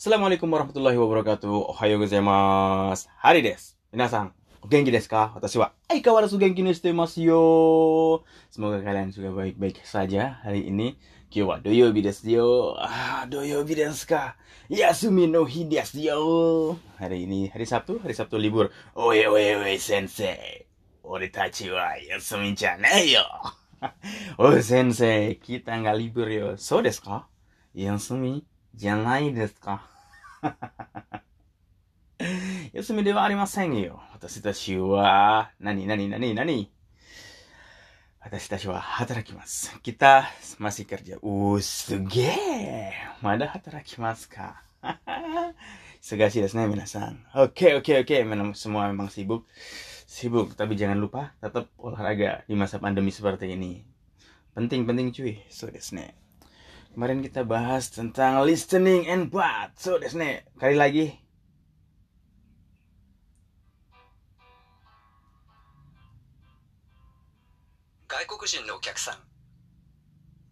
Assalamualaikum warahmatullahi wabarakatuh. Ohayo gozaimasu. Hari desu. Minasan, genki desu ka? Watashi wa aikawarazu genki ni shite masu yo. Semoga kalian juga baik-baik saja hari ini. Kyo wa doyobi desu yo. Ah, doyobi desu ka? Yasumi no hi desu yo. Hari ini hari Sabtu, hari Sabtu libur. Oye, oye, oye, sensei. Ore tachi wa yasumi janai yo. Oh, sensei, kita nggak libur yo. So desu ka? Yasumi janai desu ka? 休みではありませんよ。私たちは、何、何、何、何私たちは働きます。Kita masih kerja. Uh, すげえ。まだ働きますか。Segasi desu ne, minasan. Oke, oke, oke. Memang semua memang sibuk. Sibuk, tapi jangan lupa tetap olahraga di masa pandemi seperti ini. Penting-penting cuy. So desu ne. Kemarin kita bahas tentang listening and what. So desu ne. Kali lagi 外国人のお客さん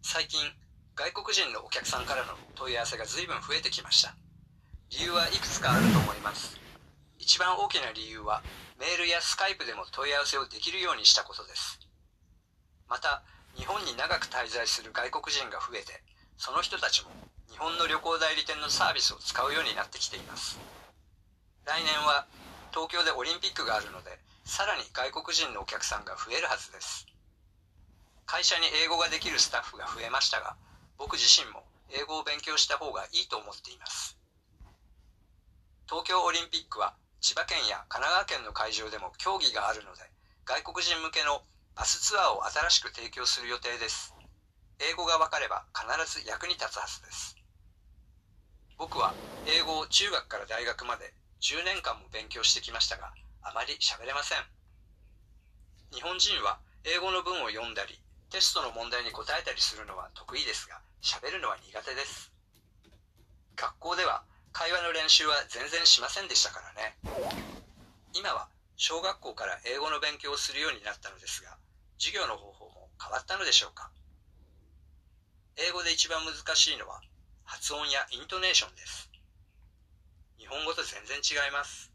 最近外国人のお客さんからの問い合わせが随分増えてきました理由はいくつかあると思います一番大きな理由はメールやスカイプでも問い合わせをできるようにしたことですまた日本に長く滞在する外国人が増えてその人たちも日本の旅行代理店のサービスを使うようになってきています。来年は東京でオリンピックがあるのでさらに外国人のお客さんが増えるはずです。会社に英語ができるスタッフが増えましたが僕自身も英語を勉強した方がいいと思っています。東京オリンピックは千葉県や神奈川県の会場でも競技があるので外国人向けのバスツアーを新しく提供する予定です。英語がわかれば必ず役に立つはずです僕は英語を中学から大学まで10年間も勉強してきましたがあまり喋れません日本人は英語の文を読んだりテストの問題に答えたりするのは得意ですが、喋るのは苦手です。学校では会話の練習は全然しませんでしたからね。今は小学校から英語の勉強をするようになったのですが、授業の方法も変わったのでしょうか。英語で一番難しいのは発音やイントネーションです。日本語と全然違います。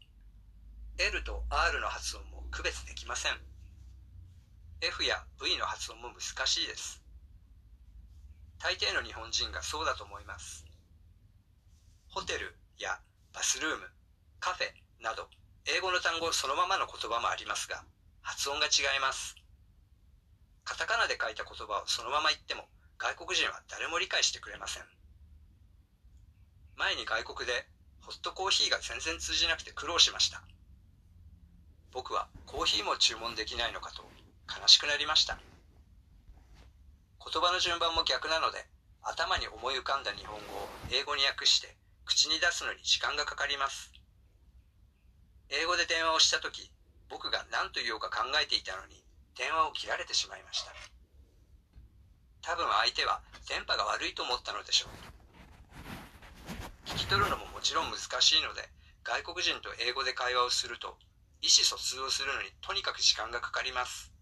L と R の発音も区別できません。F や V の発音も難しいです。大抵の日本人がそうだと思います。ホテルやバスルーム、カフェなど、英語の単語そのままの言葉もありますが、発音が違います。カタカナで書いた言葉をそのまま言っても、外国人は誰も理解してくれません。前に外国で、ホットコーヒーが全然通じなくて苦労しました。僕はコーヒーも注文できないのかと悲しくなりました言葉の順番も逆なので頭に思い浮かんだ日本語を英語に訳して口に出すのに時間がかかります英語で電話をした時僕が何と言おうか考えていたのに電話を切られてしまいました多分相手は電波が悪いと思ったのでしょう聞き取るのももちろん難しいので外国人と英語で会話をすると意思疎通をするのにとにかく時間がかかります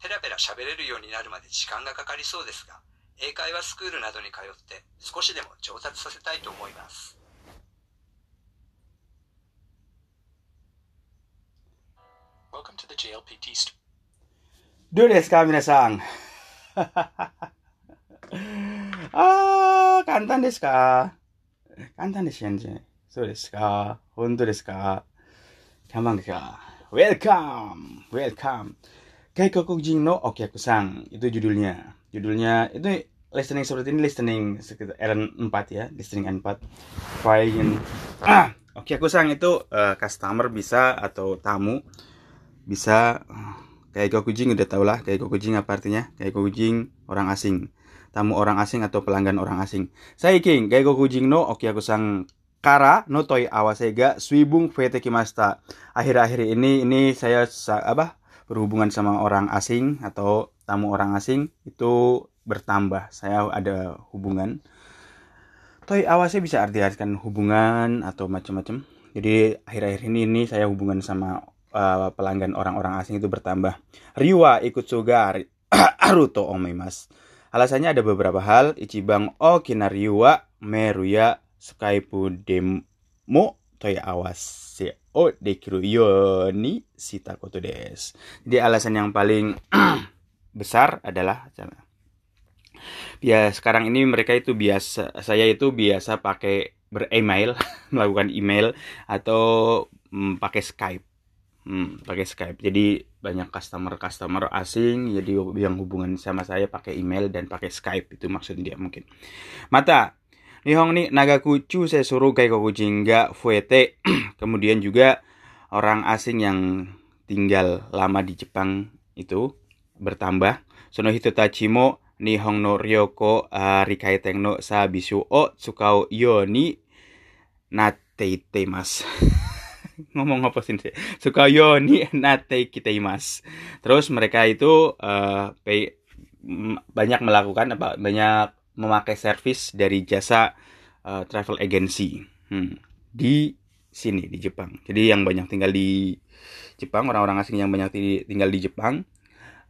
ペラペラ喋れるようになるまで時間がかかりそうですが、英会話スクールなどに通って少しでも上達させたいと思います。Welcome to the JLPT store. どうですか皆さん？あー、簡単ですか簡単ですよね。そうですか本当ですか Gampang ka. Welcome, welcome. Kayak Kokujing no Okyakusang itu judulnya. Judulnya itu listening seperti ini listening sekitar N4 ya, listening N4. Fine. Ah, Okyakusang itu eh, customer bisa atau tamu bisa kayak Kokujing udah tau lah kayak Kokujing apa artinya? Kayak Kokujing orang asing. Tamu orang asing atau pelanggan orang asing. Saiking kayak Kokujing no Okyakusang Kara no toi awasega suibung fete kimasta. Akhir-akhir ini ini saya sa- apa berhubungan sama orang asing atau tamu orang asing itu bertambah. Saya ada hubungan. Toi awasnya bisa artikan hubungan atau macam-macam. Jadi akhir-akhir ini ini saya hubungan sama uh, pelanggan orang-orang asing itu bertambah. Riwa ikut sugar aruto omemas. Alasannya ada beberapa hal. Ichibang o kinariwa meruya Skype demo toy awase o dekiru yo ni sitakoto des. Jadi alasan yang paling besar adalah ya sekarang ini mereka itu biasa saya itu biasa pakai beremail melakukan email atau hmm, pakai Skype hmm, pakai Skype. Jadi banyak customer customer asing jadi yang hubungan sama saya pakai email dan pakai Skype itu maksudnya dia mungkin. Mata Nihong ni Nagakuchu saya suruh kayak jingga fuete. Kemudian juga orang asing yang tinggal lama di Jepang itu bertambah. Sono hito tachimo Nihong no ryoko uh, rikaiteng no sa bisu o tsukao yo ni nateite mas. Ngomong apa sih? Tsukao yo ni nate mas. Terus mereka itu uh, pay, banyak melakukan apa banyak memakai servis dari jasa uh, travel agency hmm. di sini di Jepang. Jadi yang banyak tinggal di Jepang, orang-orang asing yang banyak tinggal di Jepang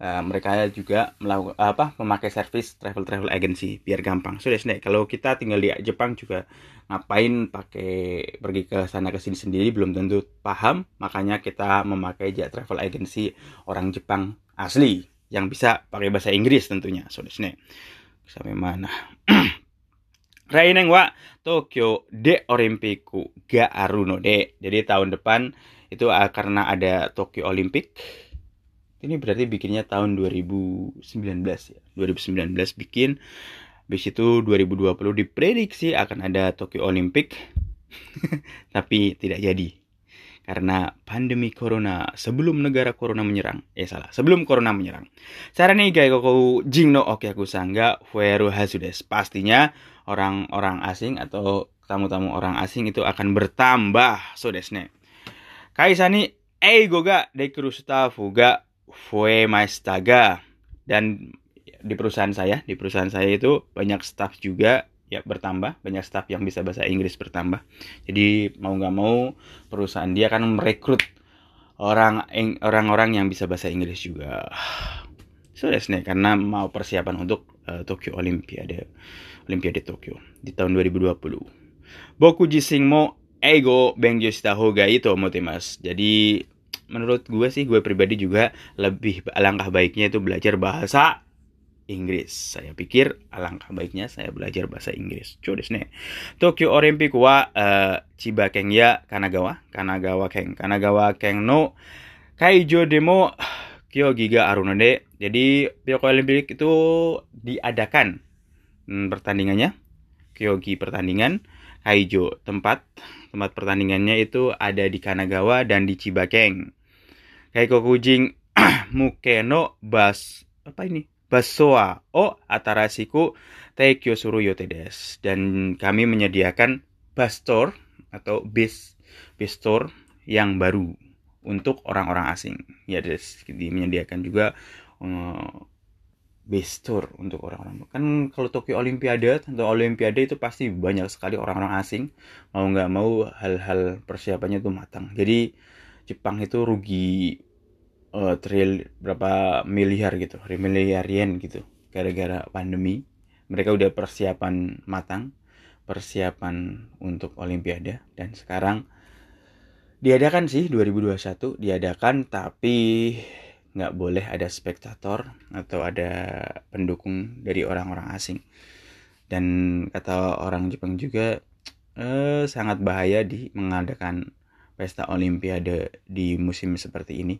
uh, mereka juga melakukan apa memakai servis travel travel agency biar gampang. Sudah so, kalau kita tinggal di Jepang juga ngapain pakai pergi ke sana ke sini sendiri belum tentu paham. Makanya kita memakai jet travel agency orang Jepang asli yang bisa pakai bahasa Inggris tentunya. So desne sampai mana? Raineng wa Tokyo de Olimpiku ga aruno de. Jadi tahun depan itu uh, karena ada Tokyo Olympic ini berarti bikinnya tahun 2019 ya. 2019 bikin Habis itu 2020 diprediksi akan ada Tokyo Olympic tapi tidak jadi. Karena pandemi corona sebelum negara corona menyerang eh salah sebelum corona menyerang. Cara nih kayak koko jingno oke aku sangga fueru hasudes. Pastinya orang-orang asing atau tamu-tamu orang asing itu akan bertambah so desne kaisani eigo ga dekuru stafu ga fue maistaga dan di perusahaan saya di perusahaan saya itu banyak staff juga ya bertambah banyak staff yang bisa bahasa Inggris bertambah. Jadi mau nggak mau perusahaan dia kan merekrut orang orang-orang yang bisa bahasa Inggris juga. So nih karena mau persiapan untuk uh, Tokyo Olimpiade Olimpiade Tokyo di tahun 2020 Boku jising mo ego bengjo shita hoga itu motimas jadi menurut gue sih gue pribadi juga lebih alangkah baiknya itu belajar bahasa Inggris. Saya pikir alangkah baiknya saya belajar bahasa Inggris. Codes nih. Tokyo Olympic wa uh, Chiba Keng ya Kanagawa, Kanagawa Keng, Kanagawa Keng no Kaijo demo Kyo Giga Arunode. Jadi Tokyo Olympic itu diadakan hmm, pertandingannya Kyogi pertandingan Kaijo tempat tempat pertandingannya itu ada di Kanagawa dan di Cibakeng. Kaiko Kujing Mukeno Bas apa ini? Basoa o Atarasiku Teikyo Suruyote des. Dan kami menyediakan bastor atau bis bastor yang baru untuk orang-orang asing. Ya, des, menyediakan juga uh, bestor untuk orang-orang kan kalau Tokyo Olimpiade atau Olimpiade itu pasti banyak sekali orang-orang asing mau nggak mau hal-hal persiapannya itu matang jadi Jepang itu rugi uh, tril berapa miliar gitu miliar yen gitu gara-gara pandemi mereka udah persiapan matang persiapan untuk Olimpiade dan sekarang diadakan sih 2021 diadakan tapi nggak boleh ada spektator atau ada pendukung dari orang-orang asing dan kata orang Jepang juga eh, sangat bahaya di mengadakan pesta olimpiade di musim seperti ini.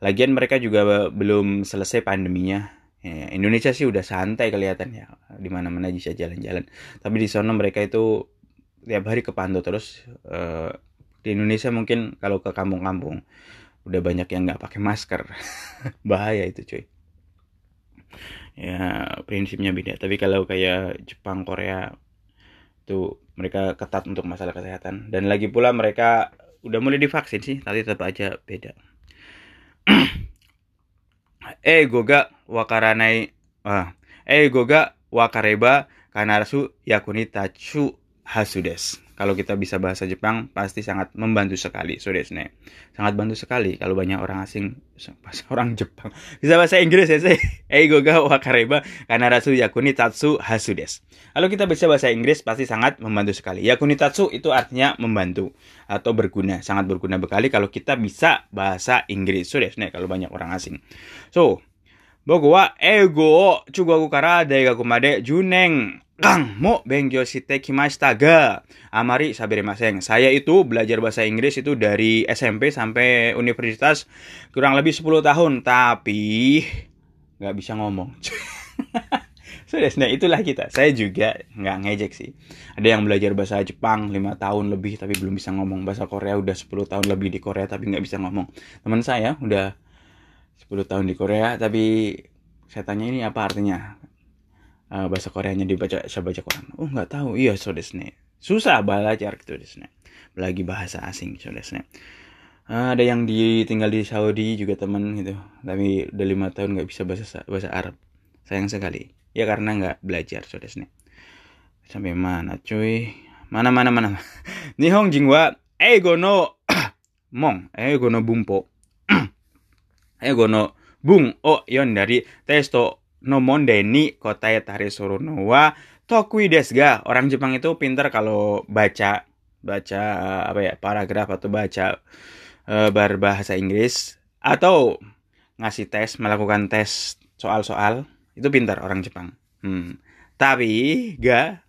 Lagian mereka juga belum selesai pandeminya. Ya, Indonesia sih udah santai kelihatan ya, di mana-mana bisa jalan-jalan. Tapi di sana mereka itu tiap hari kepantau terus. Uh, di Indonesia mungkin kalau ke kampung-kampung udah banyak yang nggak pakai masker, bahaya itu cuy. Ya prinsipnya beda. Tapi kalau kayak Jepang, Korea itu mereka ketat untuk masalah kesehatan dan lagi pula mereka udah mulai divaksin sih tapi tetap aja beda eh goga wakaranai ah eh goga wakareba kanarasu yakuni tachu hasudes Kalau kita bisa bahasa Jepang pasti sangat membantu sekali, so desu ne. Sangat bantu sekali kalau banyak orang asing bahasa orang Jepang bisa bahasa Inggris ya sih. Eigo ga wakareba kanarasu yakuni tatsu hasudes. Kalau kita bisa bahasa Inggris pasti sangat membantu sekali. Yakuni tatsu itu artinya membantu atau berguna, sangat berguna sekali kalau kita bisa bahasa Inggris. So desu ne kalau banyak orang asing. So, 僕は英語を中国から大学まで10年 Kang mo bengyo shite kimashita ga amari sabere maseng. Saya itu belajar bahasa Inggris itu dari SMP sampai universitas kurang lebih 10 tahun, tapi nggak bisa ngomong. Sudah, sudah itulah kita. Saya juga nggak ngejek sih. Ada yang belajar bahasa Jepang 5 tahun lebih tapi belum bisa ngomong. Bahasa Korea udah 10 tahun lebih di Korea tapi nggak bisa ngomong. Teman saya udah 10 tahun di Korea tapi saya tanya ini apa artinya uh, bahasa Koreanya dibaca saya baca Quran. Oh nggak tahu. Iya so desne susah belajar gitu desne lagi bahasa asing so desne uh, ada yang di tinggal di Saudi juga teman gitu. Tapi udah lima tahun nggak bisa bahasa bahasa Arab. Sayang sekali. Ya karena nggak belajar so desne sampai mana cuy? Mana mana mana Nihong jingwa eigo no mong. Eigo no bumpo. Ego no bung. O yon dari testo no monde ni kotae tare sorono wa tokui desu ga. Orang Jepang itu pintar kalau baca baca apa ya paragraf atau baca uh, berbahasa Inggris atau ngasih tes melakukan tes soal-soal itu pintar orang Jepang. Hmm. Tapi ga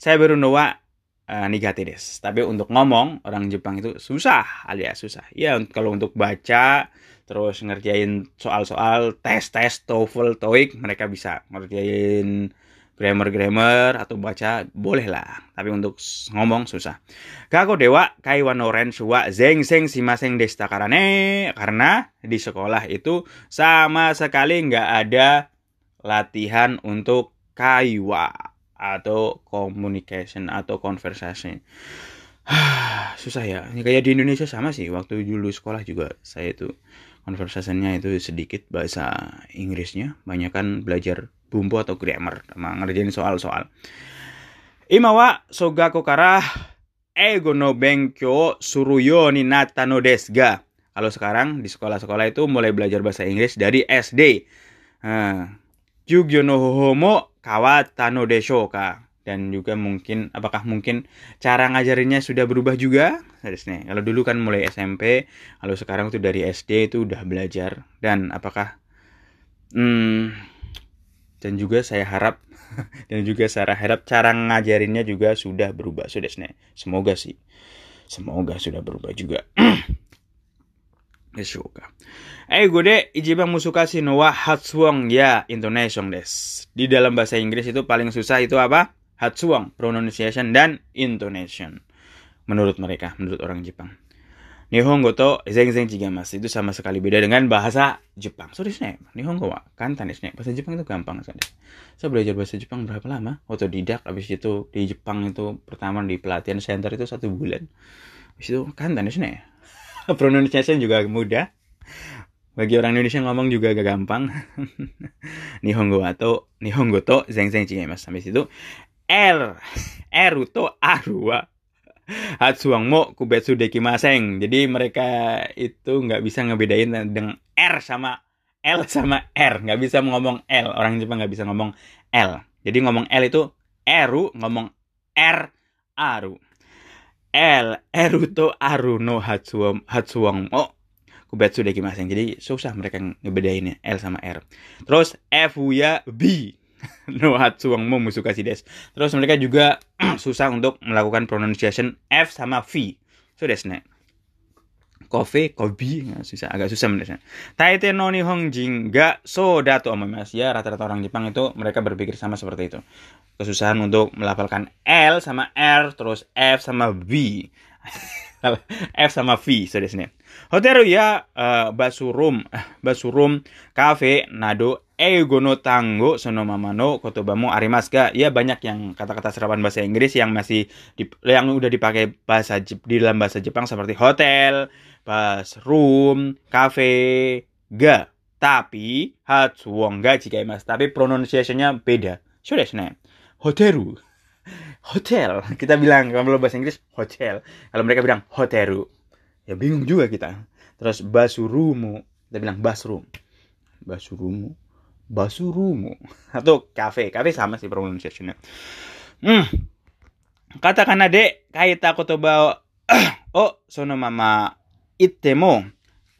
saya baru nowa uh, nigate des. Tapi untuk ngomong orang Jepang itu susah alias susah. Ya kalau untuk baca terus ngerjain soal-soal tes-tes TOEFL, TOEIC mereka bisa ngerjain grammar-grammar atau baca boleh lah. Tapi untuk ngomong susah. Kako dewa kaiwan oren suwa zeng seng simaseng desta karane. Karena di sekolah itu sama sekali nggak ada latihan untuk kaiwa atau communication atau conversation. Susah ya. Kayak di Indonesia sama sih. Waktu dulu sekolah juga saya itu conversationnya itu sedikit bahasa Inggrisnya banyak kan belajar bumbu atau grammar sama ngerjain soal-soal Imawa sogako kara ego no benkyo suruyo ni nata no desga. Kalau sekarang di sekolah-sekolah itu mulai belajar bahasa Inggris dari SD. Nah, Jugyo no homo kawata no desho ka dan juga mungkin apakah mungkin cara ngajarinnya sudah berubah juga? Nih kalau dulu kan mulai SMP kalau sekarang tuh dari SD itu udah belajar. Dan apakah hmm, dan juga saya harap dan juga saya harap cara ngajarinnya juga sudah berubah. Sudah semoga sih. Semoga sudah berubah juga. Eh gue deh ijiban musukasi no wa hatsuong ya intonation des. Di dalam bahasa Inggris itu paling susah itu apa? Hatsuang, pronunciation, dan intonation. Menurut mereka, menurut orang Jepang. Nihongo to zeng-zeng mas itu sama sekali beda dengan bahasa Jepang. So desu Nihongo wa kantan desu Bahasa Jepang itu gampang saja. Saya belajar bahasa Jepang berapa lama? Otodidak habis itu di Jepang itu pertama di pelatihan center itu satu bulan. Habis itu kantan desu Pronunciation juga mudah. Bagi orang Indonesia ngomong juga agak gampang. Nihongo atau Nihongo to zeng-zeng mas Habis itu R R itu arua Hatsuang mo kubetsu dekimaseng. Jadi mereka itu nggak bisa ngebedain dengan R sama L sama R. Nggak bisa ngomong L. Orang Jepang nggak bisa ngomong L. Jadi ngomong L itu Eru, ngomong R Aru. L Eru to Aru no Hatsuang Hatsuang mo kubetsu dekimaseng. Jadi susah mereka ngebedainnya L sama R. Terus F ya B no Hatsuang mo musukashi des. Terus mereka juga susah untuk melakukan pronunciation F sama V. So desu ne. Kofe, kobi, nah, susah, agak susah menurutnya. Taite no Nihonjin ga so dato omomasu. Ya, rata-rata orang Jepang itu mereka berpikir sama seperti itu. Kesusahan untuk melafalkan L sama R, terus F sama V. F sama V, so desu ne. Hotel ya uh, basurum, basurum, kafe, nado, ego no tango sono mamano kotobamu arimaska ya banyak yang kata-kata serapan bahasa Inggris yang masih di, yang udah dipakai bahasa di dalam bahasa Jepang seperti hotel, bus room, cafe, ga. Tapi hatsuong ga jika mas, tapi pronunciationnya beda. Sudah nih. Hoteru. hotel. Kita bilang kalau bahasa Inggris hotel. Kalau mereka bilang hoteru. Ya bingung juga kita. Terus basurumu. Kita bilang bathroom. Basurumu. Basurumu. Atau cafe. Cafe sama sih pronunciation-nya. Hmm. Katakan adek, kaita kotoba oh sono mama itemo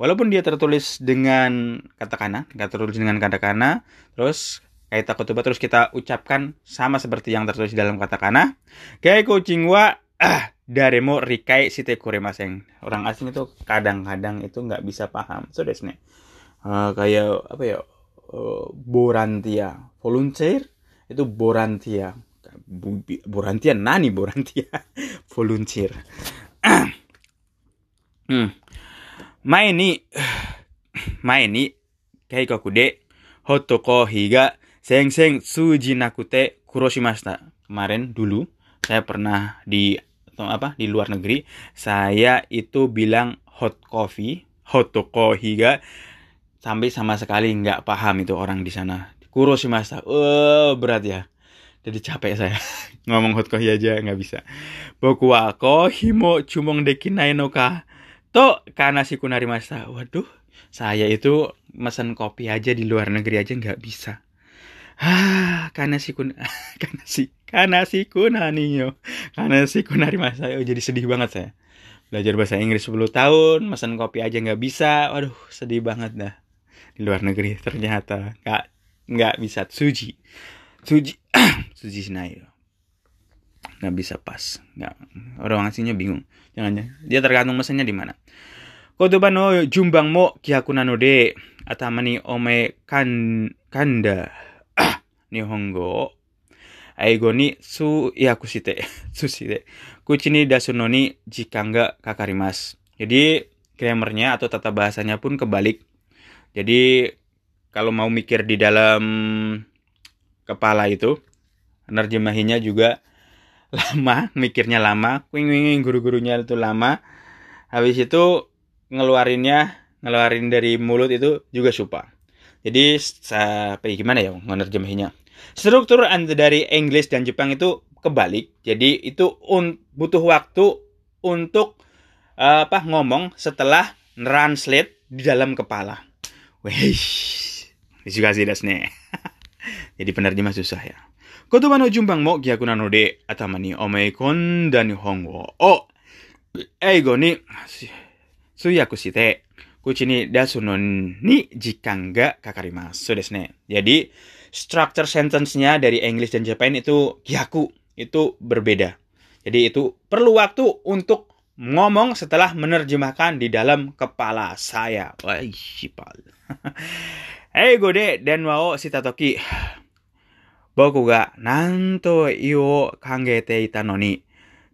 walaupun dia tertulis dengan katakana nggak tertulis dengan katakana terus kaita kotoba terus kita ucapkan sama seperti yang tertulis dalam katakana kayak kucing wa ah daremo rikai site kuremaseng orang asing itu kadang-kadang itu nggak bisa paham so desne uh, kayak apa ya uh, borantia. Volunteer? Itu borantia. Borantia nani borantia? Volunteer. Hmm. Mai ni mai ni keikaku de hotoko higa seng seng suji nakute kuroshimashita. Kemarin dulu saya pernah di apa di luar negeri saya itu bilang hot coffee hotoko higa sampai sama sekali nggak paham itu orang di sana. Kuroshimashita. Oh, berat ya. Jadi capek saya. Ngomong hot coffee aja nggak bisa. Boku wa himo cumong dekinai no ka? To karena si kunari masa waduh saya itu mesen kopi aja di luar negeri aja nggak bisa. Ah karena si kun karena si karena si kunaniyo karena si kunari masa oh, jadi sedih banget saya. Belajar bahasa Inggris 10 tahun mesen kopi aja nggak bisa. Waduh sedih banget dah di luar negeri ternyata. Nggak nggak bisa. Suji suji suji sinai nggak bisa pas. Nggak. Orang aslinya bingung. Jangan dia tergantung mesinnya di mana. Kotoba no jumbang mo kihaku nano de atamani ome kan kanda. Nihongo. Aigo ni su yakushite sushite kuchi ni dasuno ni jika nggak kakarimas jadi grammarnya atau tata bahasanya pun kebalik jadi kalau mau mikir di dalam kepala itu nerjemahinya juga lama mikirnya lama wing guru-gurunya itu lama. Habis itu ngeluarinnya ngeluarin dari mulut itu juga supa. Jadi apa ya, gimana ya menerjemahinya struktur dari Inggris dan Jepang itu kebalik. Jadi itu un, butuh waktu untuk apa ngomong setelah translate di dalam kepala wih juga sih dasnya jadi penerjemah susah ya 言葉の順番も逆なので、頭に思い込んだ日本語を英語に通訳して、口に出すのに時間がかかります。そうですね。Jadi, structure sentence-nya dari English dan Japan itu gyaku, itu berbeda. Jadi itu perlu waktu untuk ngomong setelah menerjemahkan di dalam kepala saya. Wah, Hei gode dan wao sitatoki. Boku ga nanto iwo kangete ita noni, ni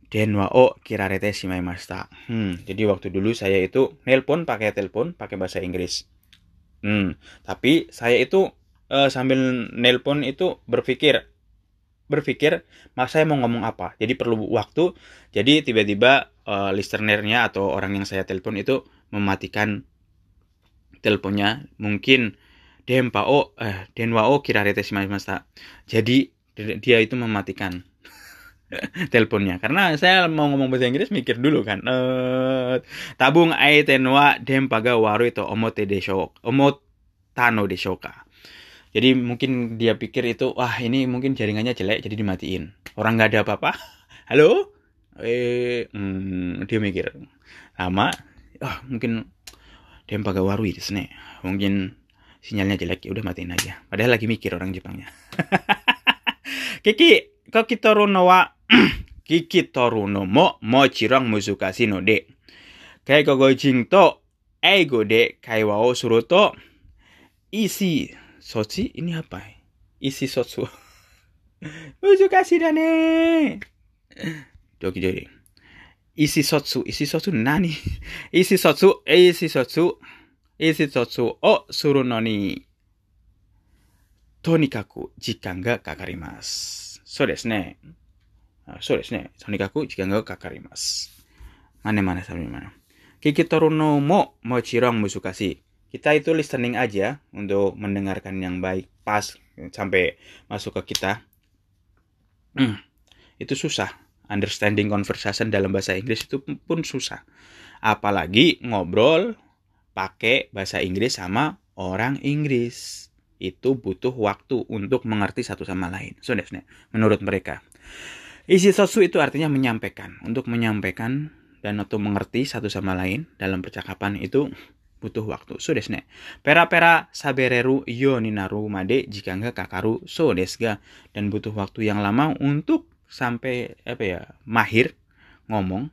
denwa o kirarete shimaimashita. Hmm, jadi waktu dulu saya itu nelpon pakai telepon pakai bahasa Inggris. Hmm, tapi saya itu uh, sambil nelpon itu berpikir berpikir masa saya mau ngomong apa jadi perlu waktu jadi tiba-tiba uh, listenernya atau orang yang saya telepon itu mematikan teleponnya. Mungkin Dempa oh eh Denwa oh kirarete shimashimashita. Jadi dia itu mematikan teleponnya. Karena saya mau ngomong bahasa Inggris mikir dulu kan. Eh tabung ai tenwa dempa ga waru itu omote desho omotano deshoka jadi mungkin dia pikir itu wah ini mungkin jaringannya jelek jadi dimatiin. Orang nggak ada apa-apa. Halo eh hmm, dia mikir lama ah mungkin dempa ga waru itu mungkin sinyalnya jelek ya udah matiin aja. Padahal lagi mikir orang Jepangnya. Kiki kokitoru no wa kikitoru no mo mochirong muzukashii no de. Keikogojin to eigo de kaiwa o suru to isi sochi ini apa? Isi sotsu. Muzukashii da ne doki doki isi sotsu isi sotsu nani isi sotsu isi sotsu 意思疎通をするのに、とにかく時間がかかります。そうですね。そうですね。とにかく時間がかかります。Mana-mana sampai mana. Kiki Toruno mo mochirong musukasi. Kita itu listening aja untuk mendengarkan yang baik, pas sampai masuk ke kita. Hmm. itu susah understanding conversation dalam bahasa Inggris itu pun susah apalagi ngobrol pakai bahasa Inggris sama orang Inggris itu butuh waktu untuk mengerti satu sama lain. So, menurut mereka. Isi sosu itu artinya menyampaikan. Untuk menyampaikan dan untuk mengerti satu sama lain dalam percakapan itu butuh waktu. So desne. Pera-pera sabereru yo ninaru made jika enggak kakaru so desga dan butuh waktu yang lama untuk sampai apa ya mahir ngomong.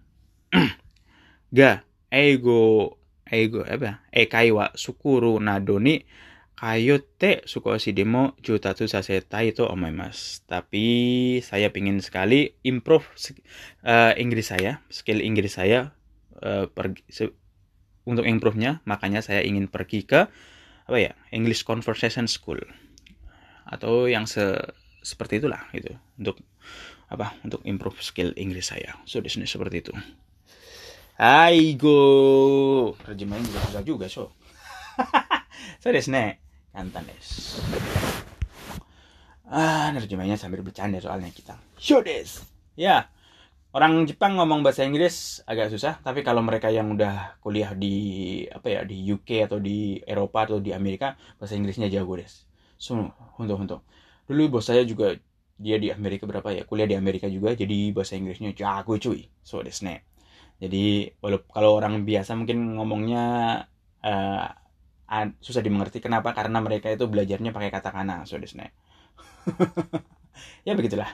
ga ego ego apa ekaiwa sukuru nadoni Kayote suko demo juta tu saseta itu mas. Tapi saya pingin sekali improve uh, Inggris saya, skill Inggris saya uh, pergi, untuk improve-nya, makanya saya ingin pergi ke apa ya English Conversation School atau yang se seperti itulah itu untuk apa untuk improve skill Inggris saya. So di sini seperti itu. Aigo, terjemahin juga susah juga so. so desne Antanes. Ah, nerjemahnya sambil bercanda soalnya kita. Shodes. Ya, orang Jepang ngomong bahasa Inggris agak susah, tapi kalau mereka yang udah kuliah di apa ya di UK atau di Eropa atau di Amerika, bahasa Inggrisnya jago des. So, untuk untuk. Dulu bos saya juga dia di Amerika berapa ya? Kuliah di Amerika juga jadi bahasa Inggrisnya jago cuy. So desne jadi walaupun kalau orang biasa mungkin ngomongnya uh, susah dimengerti kenapa karena mereka itu belajarnya pakai katakana so desne ya begitulah.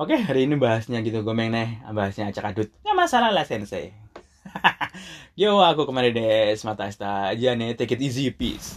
Oke hari ini bahasnya gitu gomeng nih. Bahasnya acak adut. Ya masalah lah sensei. Yo aku kemarin des mata aja nih take it easy peace